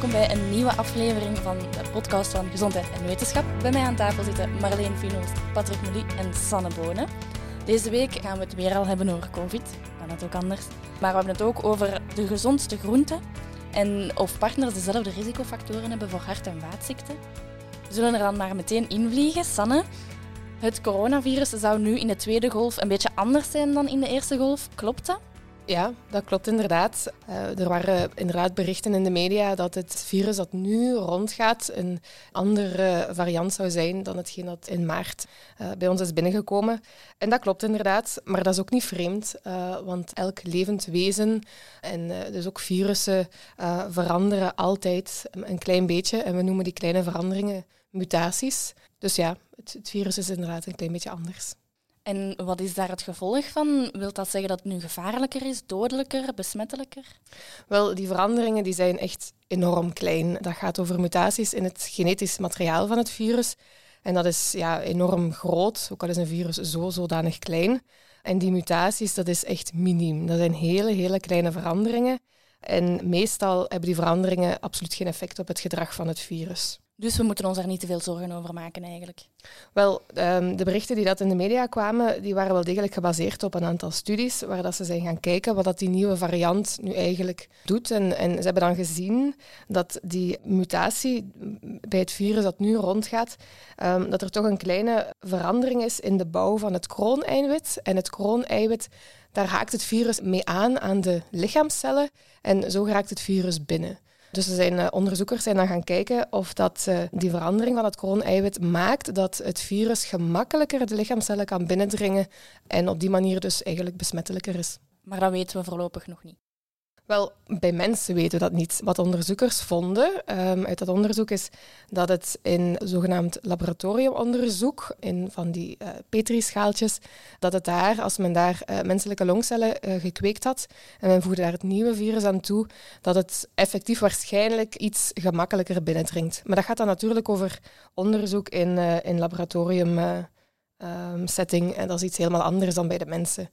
welkom bij een nieuwe aflevering van de podcast van Gezondheid en Wetenschap. Bij mij aan tafel zitten Marleen Finost, Patrick Mouly en Sanne Bonen. Deze week gaan we het weer al hebben over COVID, kan het ook anders. Maar we hebben het ook over de gezondste groenten en of partners dezelfde risicofactoren hebben voor hart- en vaatziekten. We zullen er dan maar meteen invliegen. Sanne, het coronavirus zou nu in de tweede golf een beetje anders zijn dan in de eerste golf. Klopt dat? Ja, dat klopt inderdaad. Uh, er waren inderdaad berichten in de media dat het virus dat nu rondgaat een andere variant zou zijn dan hetgeen dat in maart uh, bij ons is binnengekomen. En dat klopt inderdaad, maar dat is ook niet vreemd, uh, want elk levend wezen en dus ook virussen veranderen altijd een klein beetje. En we noemen die kleine veranderingen mutaties. Dus ja, het, het virus is inderdaad een klein beetje anders. En wat is daar het gevolg van? Wilt dat zeggen dat het nu gevaarlijker is, dodelijker, besmettelijker? Wel, die veranderingen die zijn echt enorm klein. Dat gaat over mutaties in het genetisch materiaal van het virus. En dat is ja, enorm groot, ook al is een virus zo zodanig klein. En die mutaties, dat is echt miniem. Dat zijn hele, hele kleine veranderingen. En meestal hebben die veranderingen absoluut geen effect op het gedrag van het virus. Dus we moeten ons daar niet te veel zorgen over maken eigenlijk. Wel, um, de berichten die dat in de media kwamen, die waren wel degelijk gebaseerd op een aantal studies waar dat ze zijn gaan kijken wat dat die nieuwe variant nu eigenlijk doet. En, en ze hebben dan gezien dat die mutatie bij het virus dat nu rondgaat, um, dat er toch een kleine verandering is in de bouw van het krooneiwit. En het krooneiwit, daar haakt het virus mee aan aan de lichaamcellen en zo raakt het virus binnen. Dus er zijn, uh, onderzoekers zijn dan gaan kijken of dat, uh, die verandering van het krooneiwit maakt dat het virus gemakkelijker de lichaamcellen kan binnendringen en op die manier dus eigenlijk besmettelijker is. Maar dat weten we voorlopig nog niet. Wel, bij mensen weten we dat niet. Wat onderzoekers vonden um, uit dat onderzoek is dat het in zogenaamd laboratoriumonderzoek, in van die uh, petrischaaltjes, dat het daar, als men daar uh, menselijke longcellen uh, gekweekt had en men voegde daar het nieuwe virus aan toe, dat het effectief waarschijnlijk iets gemakkelijker binnendringt. Maar dat gaat dan natuurlijk over onderzoek in, in laboratorium. Um, setting en dat is iets helemaal anders dan bij de mensen.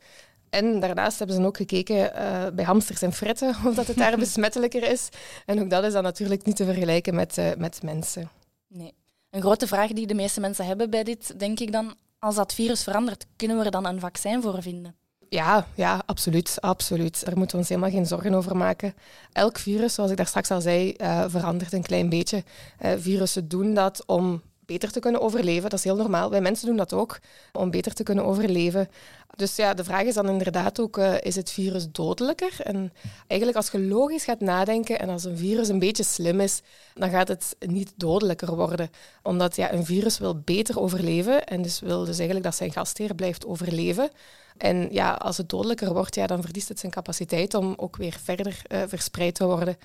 En daarnaast hebben ze ook gekeken uh, bij hamsters en fretten of dat het daar besmettelijker is. En ook dat is dan natuurlijk niet te vergelijken met, uh, met mensen. Nee. Een grote vraag die de meeste mensen hebben bij dit, denk ik dan, als dat virus verandert, kunnen we er dan een vaccin voor vinden? Ja, ja, absoluut, absoluut. Daar moeten we ons helemaal geen zorgen over maken. Elk virus, zoals ik daar straks al zei, uh, verandert een klein beetje. virussen doen dat om beter te kunnen overleven. Dat is heel normaal. Wij mensen doen dat ook, om beter te kunnen overleven. Dus ja, de vraag is dan inderdaad ook, uh, is het virus dodelijker? En eigenlijk als je logisch gaat nadenken en als een virus een beetje slim is, dan gaat het niet dodelijker worden. Omdat ja, een virus wil beter overleven en dus wil dus eigenlijk dat zijn gastheer blijft overleven. En ja, als het dodelijker wordt, ja, dan verliest het zijn capaciteit om ook weer verder uh, verspreid te worden.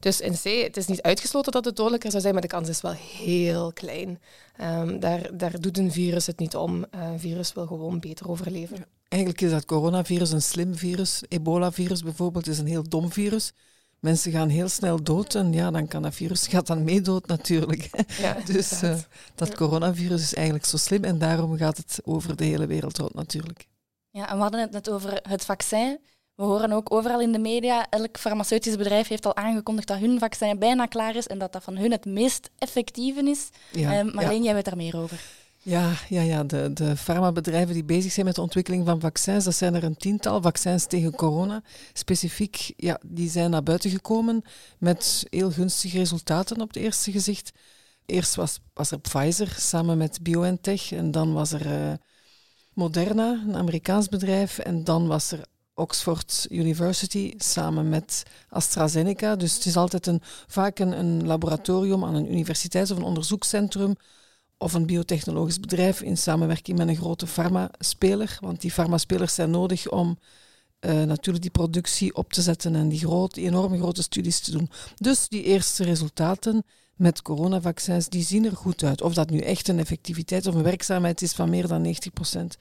Dus in C, het is niet uitgesloten dat het dodelijker zou zijn, maar de kans is wel heel klein. Um, daar, daar doet een virus het niet om. Uh, een virus wil gewoon beter overleven. Ja, eigenlijk is dat coronavirus een slim virus. Ebola-virus bijvoorbeeld is een heel dom virus. Mensen gaan heel snel dood en ja, dan kan dat virus gaat dan mee dood natuurlijk. Ja, dus uh, dat coronavirus is eigenlijk zo slim en daarom gaat het over de hele wereld rond natuurlijk. Ja, en we hadden het net over het vaccin. We horen ook overal in de media, elk farmaceutisch bedrijf heeft al aangekondigd dat hun vaccin bijna klaar is en dat dat van hun het meest effectieve is. Ja, uh, Marleen, ja. jij weet daar meer over. Ja, ja, ja. De, de farmabedrijven die bezig zijn met de ontwikkeling van vaccins, dat zijn er een tiental vaccins tegen corona. Specifiek, ja, die zijn naar buiten gekomen met heel gunstige resultaten op het eerste gezicht. Eerst was, was er Pfizer samen met BioNTech en dan was er uh, Moderna, een Amerikaans bedrijf, en dan was er Oxford University samen met AstraZeneca. Dus het is altijd een, vaak een, laboratorium aan een universiteit of een onderzoekscentrum of een biotechnologisch bedrijf in samenwerking met een grote farmaspeler. Want die farmaspelers zijn nodig om uh, natuurlijk die productie op te zetten en die, grote, enorme grote studies te doen. Dus die eerste resultaten met coronavaccins, die zien er goed uit. Of dat nu echt een effectiviteit of een werkzaamheid is van meer dan 90 procent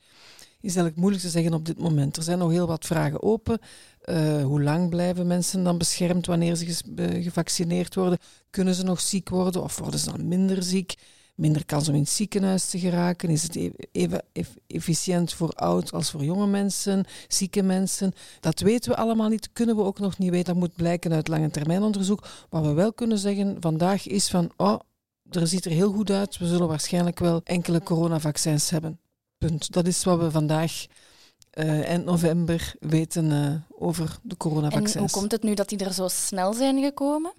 eigenlijk moeilijk te zeggen op dit moment. Er zijn nog heel wat vragen open. Uh, hoe lang blijven mensen dan beschermd wanneer ze gevaccineerd worden? Kunnen ze nog ziek worden of worden ze dan minder ziek? minder kans om in het ziekenhuis te geraken? Is het e-, even efficiënt voor oud als voor jonge mensen, zieke mensen? Dat weten we allemaal niet, kunnen we ook nog niet weten. Dat moet blijken uit lange termijn onderzoek. Wat we wel kunnen zeggen vandaag is van, oh, er ziet er heel goed uit. We zullen waarschijnlijk wel enkele coronavaccins hebben. Punt. Dat is wat we vandaag uh, eind november weten uh, over de coronavaccins. En hoe komt het nu dat die er zo snel zijn gekomen?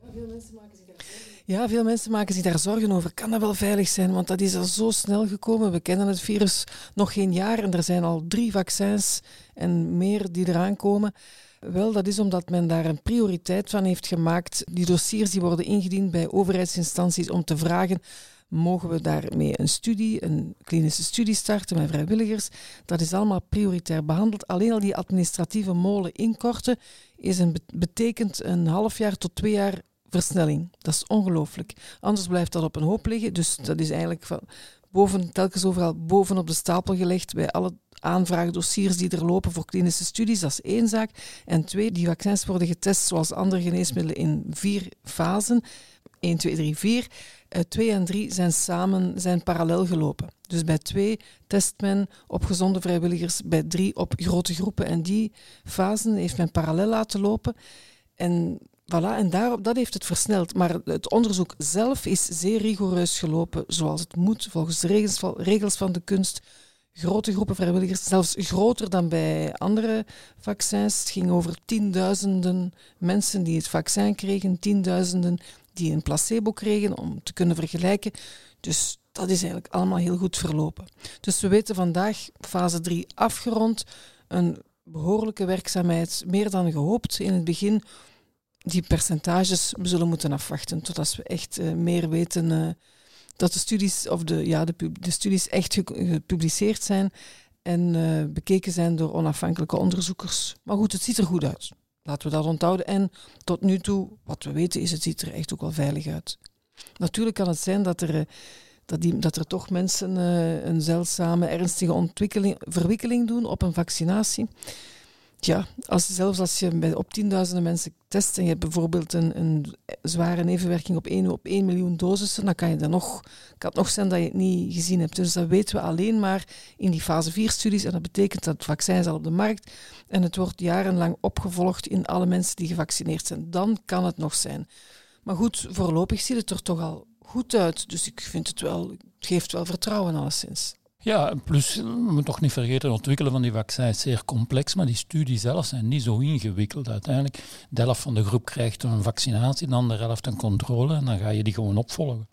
Ja, veel mensen maken zich daar zorgen ja, veel mensen maken zich daar zorgen over. Kan dat wel veilig zijn? Want dat is al zo snel gekomen. We kennen het virus nog geen jaar en er zijn al drie vaccins en meer die eraan komen. Wel, dat is omdat men daar een prioriteit van heeft gemaakt. Die dossiers die worden ingediend bij overheidsinstanties om te vragen mogen we daarmee een studie, een klinische studie starten met vrijwilligers. Dat is allemaal prioritair behandeld. Alleen al die administratieve molen inkorten is een, betekent een half jaar tot twee jaar versnelling. Dat is ongelooflijk. Anders blijft dat op een hoop liggen. Dus dat is eigenlijk van boven, telkens overal bovenop de stapel gelegd bij alle aanvraagdossiers die er lopen voor klinische studies. Dat is één zaak. En twee, die vaccins worden getest zoals andere geneesmiddelen in vier fasen. 1, 2, 3, 4. 2 en 3 zijn samen, zijn parallel gelopen. Dus bij 2 test men op gezonde vrijwilligers, bij 3 op grote groepen. En die fasen heeft men parallel laten lopen. En Voilà, en daarop, dat heeft het versneld. Maar het onderzoek zelf is zeer rigoureus gelopen, zoals het moet, volgens de regels regels van de kunst. Grote groepen vrijwilligers, zelfs groter dan bij andere vaccins. Het ging over tienduizenden mensen die het vaccin kregen, tienduizenden die een placebo kregen, om te kunnen vergelijken. Dus dat is eigenlijk allemaal heel goed verlopen. Dus we weten vandaag, fase 3 afgerond, een behoorlijke werkzaamheid, meer dan gehoopt in het begin die percentages we zullen moeten afwachten totdat we echt uh, meer weten uh, dat de studies, of de, ja, de, de studies echt gepubliceerd zijn en uh, bekeken zijn door onafhankelijke onderzoekers. Maar goed, het ziet er goed uit. Laten we dat onthouden. En tot nu toe, wat we weten, is het ziet er echt ook wel veilig uit. Natuurlijk kan het zijn dat er, dat die, dat er toch mensen een zeldzame, ernstige ontwikkeling, verwikkeling doen op een vaccinatie ja, als, zelfs als je bij, op tienduizenden mensen test en je hebt bijvoorbeeld een, een zware nevenwerking op 1 op 1 miljoen dosissen, dan kan, je dan nog, kan het nog zijn dat je het niet gezien hebt. Dus dat weten we alleen maar in die fase 4-studies. En dat betekent dat het vaccin is al op de markt en het wordt jarenlang opgevolgd in alle mensen die gevaccineerd zijn. Dan kan het nog zijn. Maar goed, voorlopig ziet het er toch al goed uit. Dus ik vind het wel, het geeft wel vertrouwen alleszins. Ja, plus, we moeten toch niet vergeten, het ontwikkelen van die vaccins is zeer complex, maar die studies zelf zijn niet zo ingewikkeld uiteindelijk. De helft van de groep krijgt een vaccinatie, de andere helft een controle en dan ga je die gewoon opvolgen.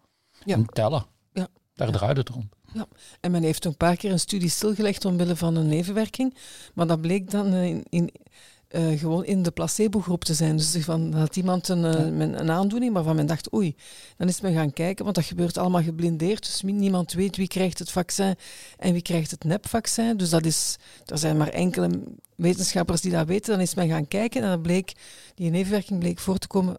Ja. En tellen. Ja. Daar draait het om. Ja, en men heeft een paar keer een studie stilgelegd omwille van een nevenwerking, maar dat bleek dan in, in uh, gewoon in de placebo-groep te zijn. Dus van, dat iemand een, uh, een aandoening, waarvan men dacht, oei, dan is men gaan kijken, want dat gebeurt allemaal geblindeerd. Dus niemand weet wie krijgt het vaccin en wie krijgt het nepvaccin. Dus dat is, er zijn maar enkele wetenschappers die dat weten. Dan is men gaan kijken en dan bleek, die nevenwerking bleek voor te komen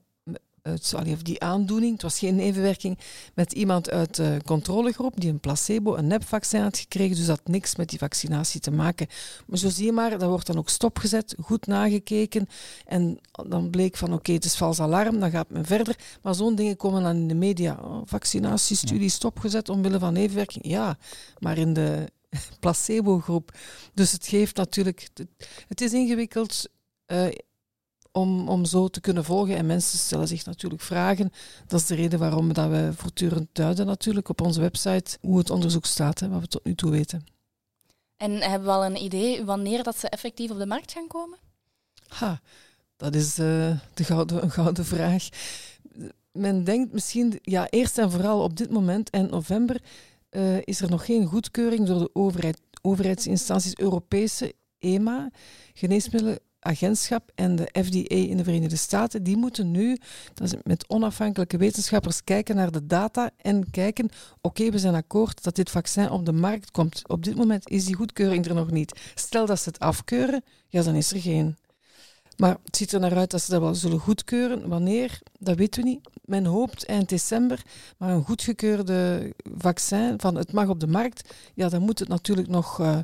of die aandoening, het was geen nevenwerking, met iemand uit de controlegroep die een placebo, een nepvaccin had gekregen, dus dat had niks met die vaccinatie te maken. Maar zo zie je maar, dat wordt dan ook stopgezet, goed nagekeken en dan bleek van oké, het is vals alarm, dan gaat men verder. Maar zo'n dingen komen dan in de media. Oh, vaccinatiestudie stopgezet omwille van nevenwerking. Ja, maar in de placebo-groep. Dus het geeft natuurlijk... Het is ingewikkeld... Uh, om, om zo te kunnen volgen. En mensen stellen zich natuurlijk vragen. Dat is de reden waarom dat we voortdurend duiden natuurlijk op onze website hoe het onderzoek staat, hè, wat we tot nu toe weten. En hebben we al een idee wanneer dat ze effectief op de markt gaan komen? Ha, dat is uh, de gouden, een gouden vraag. Men denkt misschien, ja, eerst en vooral op dit moment, en november, uh, is er nog geen goedkeuring door de overheid, overheidsinstanties, Europese EMA, geneesmiddelen agentschap en de FDA in de Verenigde Staten, die moeten nu dat met onafhankelijke wetenschappers kijken naar de data en kijken, oké, we zijn akkoord dat dit vaccin op de markt komt. Op dit moment is die goedkeuring er nog niet. Stel dat ze het afkeuren, ja, dan is er geen. Maar het ziet er naar uit dat ze dat wel zullen goedkeuren. Wanneer, dat weten we niet. Men hoopt eind december, maar een goedgekeurde vaccin van het mag op de markt, ja, dan moet het natuurlijk nog uh,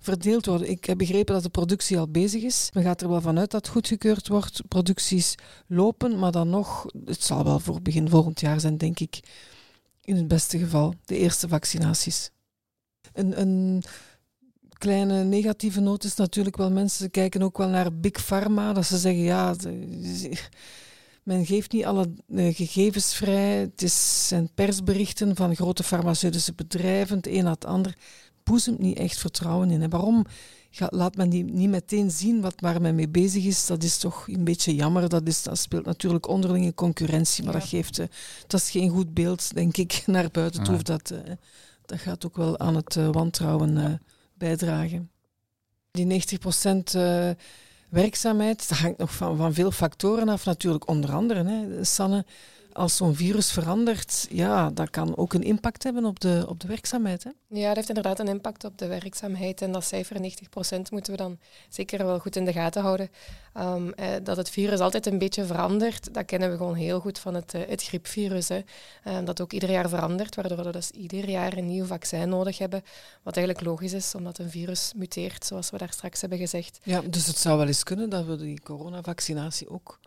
verdeeld worden. Ik heb begrepen dat de productie al bezig is. Men gaat er wel vanuit dat het goedgekeurd wordt. Producties lopen, maar dan nog, het zal wel voor begin volgend jaar zijn, denk ik. In het beste geval, de eerste vaccinaties. Een, een kleine negatieve noot is natuurlijk wel, mensen kijken ook wel naar Big Pharma, dat ze zeggen, ja, men geeft niet alle eh, gegevens vrij, het is, zijn persberichten van grote farmaceutische bedrijven, het een na het ander, boezemt niet echt vertrouwen in. En waarom laat men die niet meteen zien wat waar men mee bezig is? Dat is toch een beetje jammer. Dat, is, dat speelt natuurlijk onderlinge concurrentie, maar dat geeft uh, dat is geen goed beeld, denk ik, naar buiten toe. Dat, uh, dat gaat ook wel aan het wantrouwen bijdragen. Die 90% werkzaamheid, dat hangt nog van, van veel factoren af, natuurlijk. Onder andere, hè, Sanne, als zo'n virus verandert, ja, dat kan ook een impact hebben op de, op de werkzaamheid. Hè? Ja, dat heeft inderdaad een impact op de werkzaamheid. En dat cijfer 90% moeten we dan zeker wel goed in de gaten houden. Um, eh, dat het virus altijd een beetje verandert, dat kennen we gewoon heel goed van het, uh, het griepvirus. Hè. Uh, dat ook ieder jaar verandert, waardoor we dus ieder jaar een nieuw vaccin nodig hebben. Wat eigenlijk logisch is, omdat een virus muteert, zoals we daar straks hebben gezegd. Ja, dus het zou wel eens kunnen dat we die coronavaccinatie ook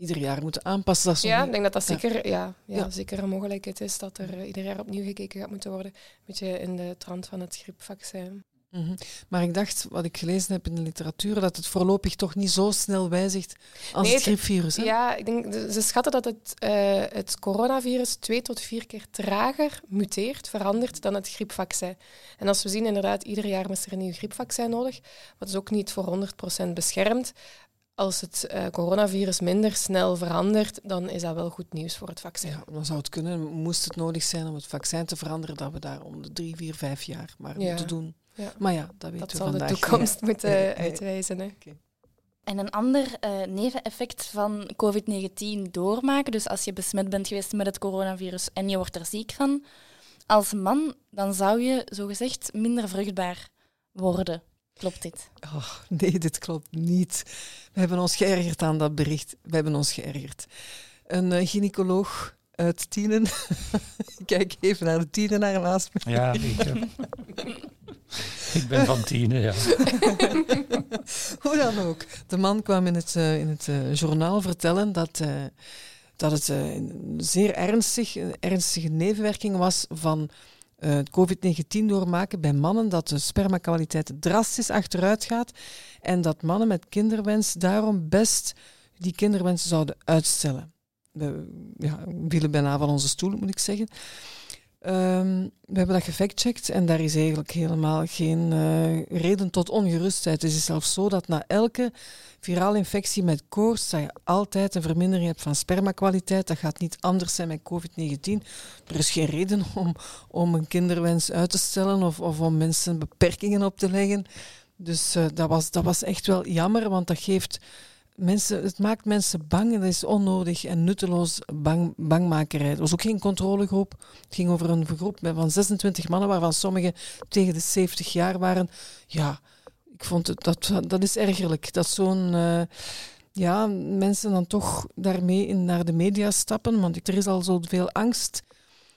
ieder jaar moeten aanpassen. Dat ja, ik denk dat dat zeker, ja. Ja, zeker een mogelijkheid is dat er uh, ieder jaar opnieuw gekeken gaat moeten worden. Een beetje in de trant van het griepvaccin. Mm -hmm. Maar ik dacht, wat ik gelezen heb in de literatuur, dat het voorlopig toch niet zo snel wijzigt als nee, het griepvirus. Hè? Ja, ik denk, ze schatten dat het, uh, het coronavirus twee tot vier keer trager muteert, verandert dan het griepvaccin. En als we zien, inderdaad, ieder jaar is er een nieuw griepvaccin nodig, wat is ook niet voor 100% beschermd als het uh, coronavirus minder snel verandert, dan is dat wel goed nieuws voor het vaccin. Ja, dan zou het kunnen, moest het nodig zijn om het vaccin te veranderen, dat we daar om de drie, vier, vijf jaar maar ja. moeten doen. Ja. Maar ja, dat weten dat we zal vandaag. de toekomst moeten uitwijzen. Hè. Okay. En een ander uh, neveneffect van COVID-19 doormaken, dus als je besmet bent geweest met het coronavirus en je wordt er ziek van, als man, dan zou je zogezegd minder vruchtbaar worden. Klopt dit? Oh, nee, dit klopt niet. We hebben ons geërgerd aan dat bericht. We hebben ons geërgerd. Een uh, gynaecoloog uit Tienen. Kijk even naar de Tienen naar naast me. Ja, ik, uh, ik ben van Tienen, ja. Hoe dan ook. De man kwam in het, uh, in het journaal vertellen dat, dat het een zeer ernstig, een ernstige nevenwerking was van uh, COVID-19 doormaken bij mannen, dat de spermakwaliteit drastisch achteruit gaat en dat mannen met kinderwens daarom best die kinderwens zouden uitstellen. We ja, vielen bijna van onze stoel, moet ik zeggen. Um, we hebben dat gefactcheckt en daar is eigenlijk helemaal geen uh, reden tot ongerustheid. Het is zelfs zo dat na elke virale infectie met koorts dat je altijd een vermindering hebt van spermakwaliteit. Dat gaat niet anders zijn met COVID-19. Er is geen reden om, om een kinderwens uit te stellen of, of om mensen beperkingen op te leggen. Dus uh, dat, was, dat was echt wel jammer, want dat geeft mensen, het maakt mensen bang en dat is onnodig en nutteloos bang, bangmakerij. Het was ook geen controlegroep. Het ging over een groep van 26 mannen, waarvan sommigen tegen de 70 jaar waren. Ja, ik vond het, dat, dat is ergerlijk. Dat zo'n... Uh, ja, mensen dan toch daarmee in, naar de media stappen. Want er is al zoveel angst.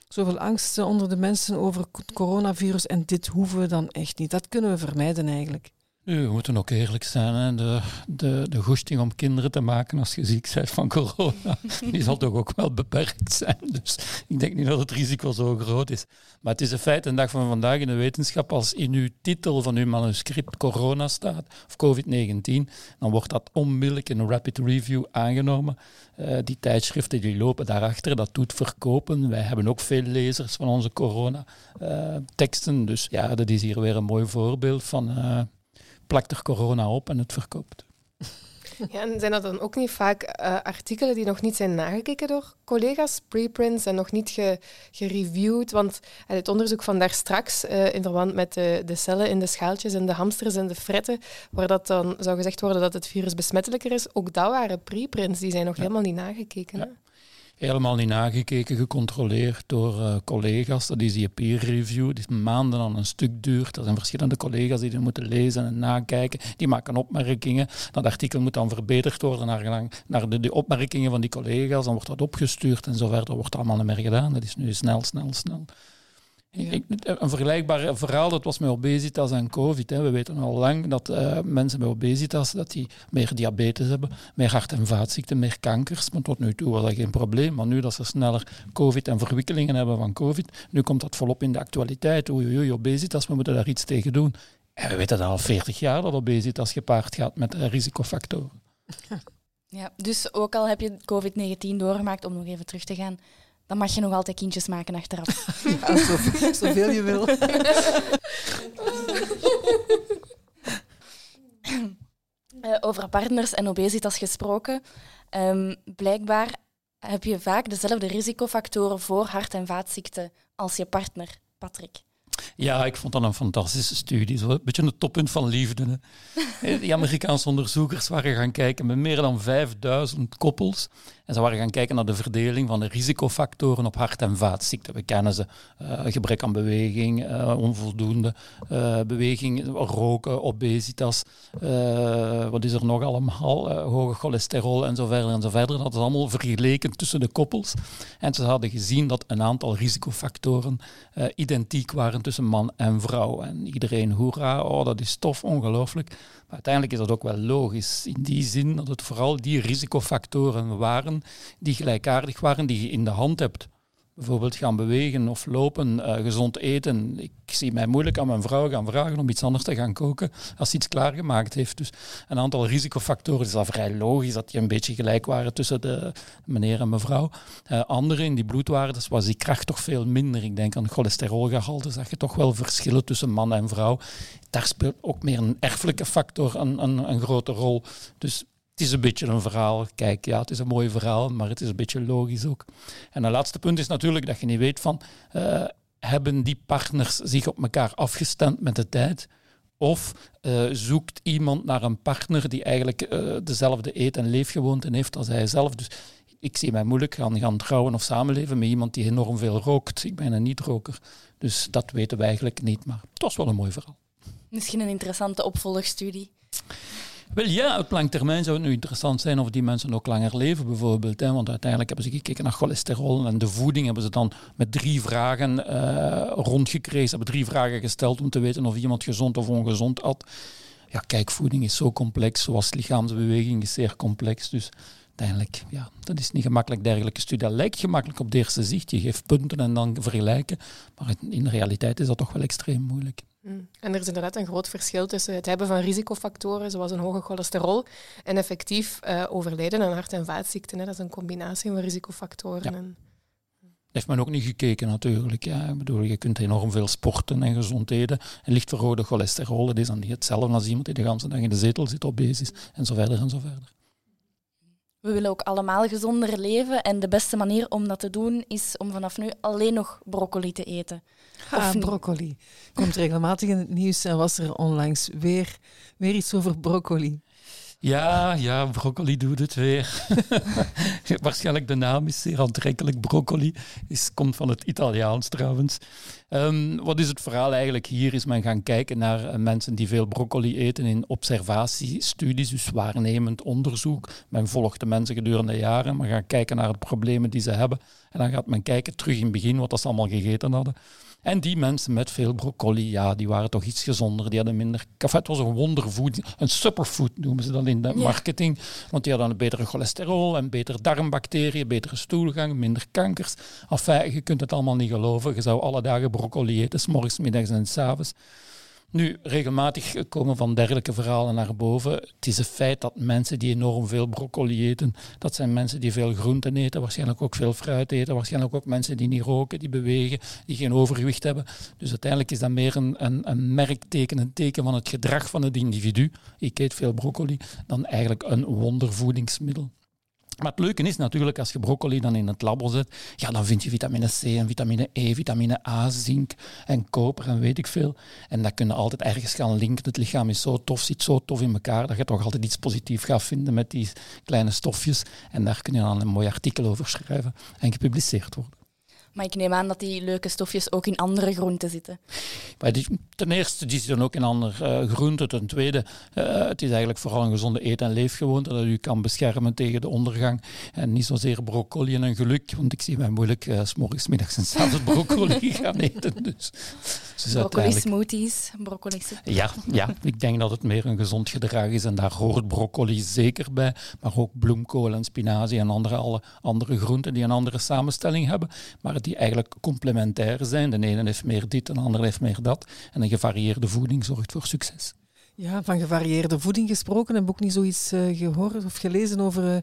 Zoveel angst onder de mensen over het coronavirus. En dit hoeven we dan echt niet. Dat kunnen we vermijden eigenlijk. Nu, we moeten ook eerlijk zijn. Hè. De, de, de goesting om kinderen te maken als je ziek bent van corona, die zal toch ook wel beperkt zijn. Dus ik denk niet dat het risico zo groot is. Maar het is een feit, een dag van vandaag in de wetenschap, als in uw titel van uw manuscript corona staat, of COVID-19, dan wordt dat onmiddellijk in een rapid review aangenomen. Uh, die tijdschriften die lopen daarachter, dat doet verkopen. Wij hebben ook veel lezers van onze corona-teksten. Uh, dus ja, dat is hier weer een mooi voorbeeld van... Uh, plakt er corona op en het verkoopt. Ja, en zijn dat dan ook niet vaak uh, artikelen die nog niet zijn nagekeken door collega's, preprints en nog niet ge gereviewd? Want uh, het onderzoek van daar straks, uh, in verband met de, de, cellen in de schaaltjes en de hamsters en de fretten, waar dat dan zou gezegd worden dat het virus besmettelijker is, ook dat waren preprints, die zijn nog ja. helemaal niet nagekeken. Ja helemaal niet nagekeken, gecontroleerd door uh, collega's. Dat is die peer review, die maanden aan een stuk duurt. Er zijn verschillende collega's die dat moeten lezen en nakijken. Die maken opmerkingen. Dat artikel moet dan verbeterd worden naar, naar de, de, opmerkingen van die collega's. Dan wordt dat opgestuurd en zo verder wordt allemaal niet meer gedaan. Dat is nu snel, snel, snel. Een vergelijkbaar verhaal, dat was met obesitas en covid. Hè. We weten al lang dat uh, mensen met obesitas dat die meer diabetes hebben, meer hart- en vaatziekten, meer kankers. Maar tot nu toe was dat geen probleem. Maar nu dat ze sneller covid en verwikkelingen hebben van covid, nu komt dat volop in de actualiteit. Oei, oei, obesitas, we moeten daar iets tegen doen. En we weten al 40 jaar dat obesitas gepaard gaat met risicofactoren. Ja, dus ook al heb je COVID-19 doorgemaakt, om nog even terug te gaan, dan mag je nog altijd kindjes maken achteraf. Ja, zoveel, zoveel je wil. Uh, over partners en obesitas gesproken. Um, blijkbaar heb je vaak dezelfde risicofactoren voor hart- en vaatziekten als je partner, Patrick. Ja, ik vond dat een fantastische studie. Zo een beetje een toppunt van liefde. Hè. Die Amerikaanse onderzoekers waren gaan kijken met meer dan 5000 koppels. En ze waren gaan kijken naar de verdeling van de risicofactoren op hart- en vaatziekten. We kennen ze. Uh, gebrek aan beweging, uh, onvoldoende uh, beweging, roken, obesitas. wat is er nog allemaal? hoge cholesterol en zo verder en zo verder. Dat is allemaal vergeleken tussen de koppels. En ze hadden gezien dat een aantal risicofactoren identiek waren tussen man en vrouw. En iedereen, hoera, oh, dat is tof, ongelooflijk. Maar uiteindelijk is dat ook wel logisch. In die zin dat het vooral die risicofactoren waren die gelijkaardig waren, die je in de hand hebt. Bijvoorbeeld gaan bewegen of lopen, uh, gezond eten. Ik zie mij moeilijk aan mijn vrouw gaan vragen om iets anders te gaan koken als ze iets klaargemaakt heeft. Dus een aantal risicofactoren is dat vrij logisch dat die een beetje gelijk waren tussen de meneer en mevrouw. Uh, andere in die bloedwaardes was die kracht toch veel minder. Ik denk aan cholesterolgehalte, zag je toch wel verschillen tussen man en vrouw. Daar speelt ook meer een erfelijke factor een, een, een grote rol. Dus het is een beetje een verhaal. Kijk, ja, het is een mooi verhaal, maar het is een beetje logisch ook. En een laatste punt is natuurlijk dat je niet weet van, uh, hebben die partners zich op elkaar afgestemd met de tijd? Of uh, zoekt iemand naar een partner die eigenlijk uh, dezelfde eet- en leefgewoonten heeft als hij zelf? Dus ik zie mij moeilijk gaan, gaan trouwen of samenleven met iemand die enorm veel rookt. Ik ben een niet-roker. Dus dat weten we eigenlijk niet, maar het was wel een mooi verhaal. Misschien een interessante opvolgstudie. Wel ja, op lange termijn zou het nu interessant zijn of die mensen ook langer leven bijvoorbeeld. Hè? Want uiteindelijk hebben ze gekeken naar cholesterol en de voeding hebben ze dan met drie vragen uh, hebben drie vragen gesteld om te weten of iemand gezond of ongezond had. Ja, kijk, voeding is zo complex, zoals lichaamsbeweging is zeer complex. Dus uiteindelijk, ja, dat is niet gemakkelijk dergelijke studie. Dat lijkt gemakkelijk op de eerste zicht. Je geeft punten en dan vergelijken. Maar in de realiteit is dat toch wel extreem moeilijk. Mm. En er is inderdaad een groot verschil tussen het hebben van risicofactoren, zoals een hoge cholesterol, en effectief uh, overlijden aan hart- en vaatziekten. Hè. Dat is een combinatie van risicofactoren. Ja. En... Heeft men ook niet gekeken natuurlijk. Ja. Ik bedoel, je kunt enorm veel sporten en gezond eten. En licht verhoogde cholesterol, dat is dan niet hetzelfde als iemand die de hele dag in de zetel zit, obese is, en zo verder en zo verder. We willen ook allemaal gezonder leven en de beste manier om dat te doen is om vanaf nu alleen nog broccoli te eten. Ah, broccoli. Komt regelmatig in het nieuws en was er onlangs weer, weer iets over broccoli. Ja, ja, broccoli doet het weer. Waarschijnlijk de naam is zeer aantrekkelijk. Broccoli is, komt van het Italiaans trouwens. Um, wat is het verhaal eigenlijk hier? Is men gaan kijken naar uh, mensen die veel broccoli eten in observatiestudies, dus waarnemend onderzoek. Men volgt de mensen gedurende jaren, men gaat kijken naar de problemen die ze hebben. En dan gaat men kijken terug in het begin wat ze allemaal gegeten hadden. En die mensen met veel broccoli, ja, die waren toch iets gezonder. Die hadden minder... Enfin, het was een wonderfood, een superfood noemen ze dat in de marketing. Want die hadden een betere cholesterol en betere darmbacteriën, betere stoelgang, minder kankers. Enfin, je kunt het allemaal niet geloven. Je zou alle dagen broccoli eten, s morgens, middags en s avonds. Nu, regelmatig komen van dergelijke verhalen naar boven. Het is een feit dat mensen die enorm veel broccoli eten, dat zijn mensen die veel groenten eten, waarschijnlijk ook veel fruit eten, waarschijnlijk ook mensen die niet roken, die bewegen, die geen overgewicht hebben. Dus uiteindelijk is dat meer een, een, een merkteken, een teken van het gedrag van het individu. Ik eet veel broccoli, dan eigenlijk een wondervoedingsmiddel. Maar het leuke is natuurlijk, als je broccoli dan in het labo zet, ja, dan vind je vitamine C en vitamine E, vitamine A, zink en koper en weet ik veel. En dat kun je altijd ergens gaan linken. Het lichaam is zo tof, zit zo tof in elkaar, dat je toch altijd iets positiefs gaat vinden met die kleine stofjes. En daar kun je dan een mooi artikel over schrijven en gepubliceerd worden. Maar ik neem aan dat die leuke stofjes ook in andere groenten zitten. Maar die, ten eerste, die zitten ook in andere uh, groenten. Ten tweede, uh, het is eigenlijk vooral een gezonde eet- en leefgewoonte dat u kan beschermen tegen de ondergang. En niet zozeer broccoli en een geluk, want ik zie mij moeilijk uh, s morgens, middags en s'avonds broccoli gaan eten. Dus, dus broccoli smoothies, broccoli soep. Ja, ja, ik denk dat het meer een gezond gedrag is en daar hoort broccoli zeker bij. Maar ook bloemkool en spinazie en andere, alle andere groenten die een andere samenstelling hebben. Maar die eigenlijk complementair zijn. De ene heeft meer dit, de andere heeft meer dat. En een gevarieerde voeding zorgt voor succes. Ja, van gevarieerde voeding gesproken. Heb ik ook niet zoiets uh, gehoord of gelezen over uh,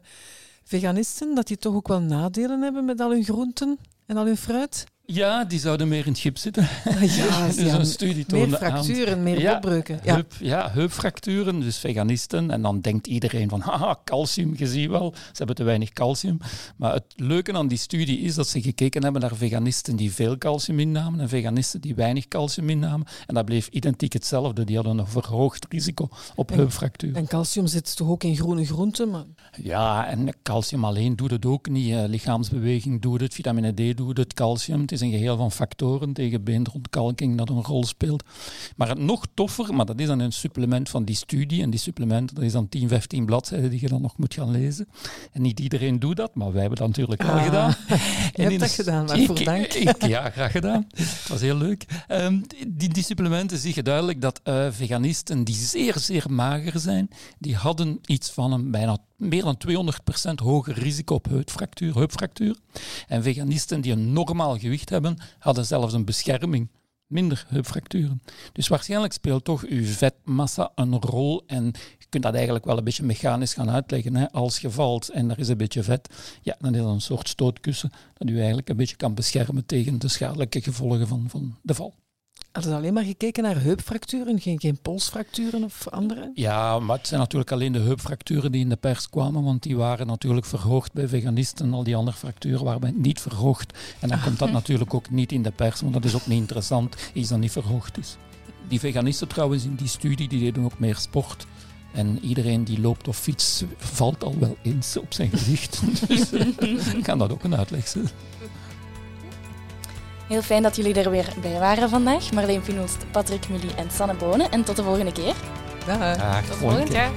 veganisten? Dat die toch ook wel nadelen hebben met al hun groenten en al hun fruit? Ja, die zouden meer in het schip zitten. Ja, dus een studie meer fracturen, meer ja, opbreuken. Ja. Heup, ja, heupfracturen, dus veganisten. En dan denkt iedereen van, haha, calcium, je ziet wel, ze hebben te weinig calcium. Maar het leuke aan die studie is dat ze gekeken hebben naar veganisten die veel calcium innamen en veganisten die weinig calcium innamen. En dat bleef identiek hetzelfde. Die hadden een verhoogd risico op en, heupfracturen. En calcium zit toch ook in groene groenten? Maar... Ja, en calcium alleen doet het ook niet. lichaamsbeweging doet het, vitamine D doet het, calcium. Het is een geheel van factoren tegen beenderontkalking dat een rol speelt. Maar het nog toffer, maar dat is dan een supplement van die studie. En die supplementen, dat is dan 10, 15 bladzijden die je dan nog moet gaan lezen. En niet iedereen doet dat, maar wij hebben dat natuurlijk wel ah, gedaan. Je hebt dat gedaan, waarvoor dank. Ik, ja, graag gedaan. Het was heel leuk. Um, die, die, supplementen zie je duidelijk dat uh, veganisten die zeer, zeer mager zijn, die hadden iets van een bijna meer dan 200% hoger risico op heupfractuur, heupfractuur. En veganisten die een normaal gewicht hebben, hadden zelfs een bescherming. Minder heupfracturen. Dus waarschijnlijk speelt toch uw vetmassa een rol. En je kunt dat eigenlijk wel een beetje mechanisch gaan uitleggen. Hè. Als je valt en er is een beetje vet, ja, dan is dat een soort stootkussen dat u eigenlijk een beetje kan beschermen tegen de schadelijke gevolgen van, van de val. Hadden ze alleen maar gekeken naar heupfracturen, geen, geen polsfracturen of andere? Ja, maar het zijn natuurlijk alleen de heupfracturen die in de pers kwamen, want die waren natuurlijk verhoogd bij veganisten. Al die andere fracturen waren niet verhoogd. En dan komt dat natuurlijk ook niet in de pers, want dat is ook niet interessant, iets dat niet verhoogd is. Die veganisten trouwens in die studie, die deden ook meer sport. En iedereen die loopt of fietst, valt al wel eens op zijn gezicht. dus uh, kan dat ook een uitleg zijn. Heel fijn dat jullie er weer bij waren vandaag. Marleen Finoost, Patrick Mully en Sanne Bonen. En tot de volgende keer. Dag. Dag. Tot de volgende keer.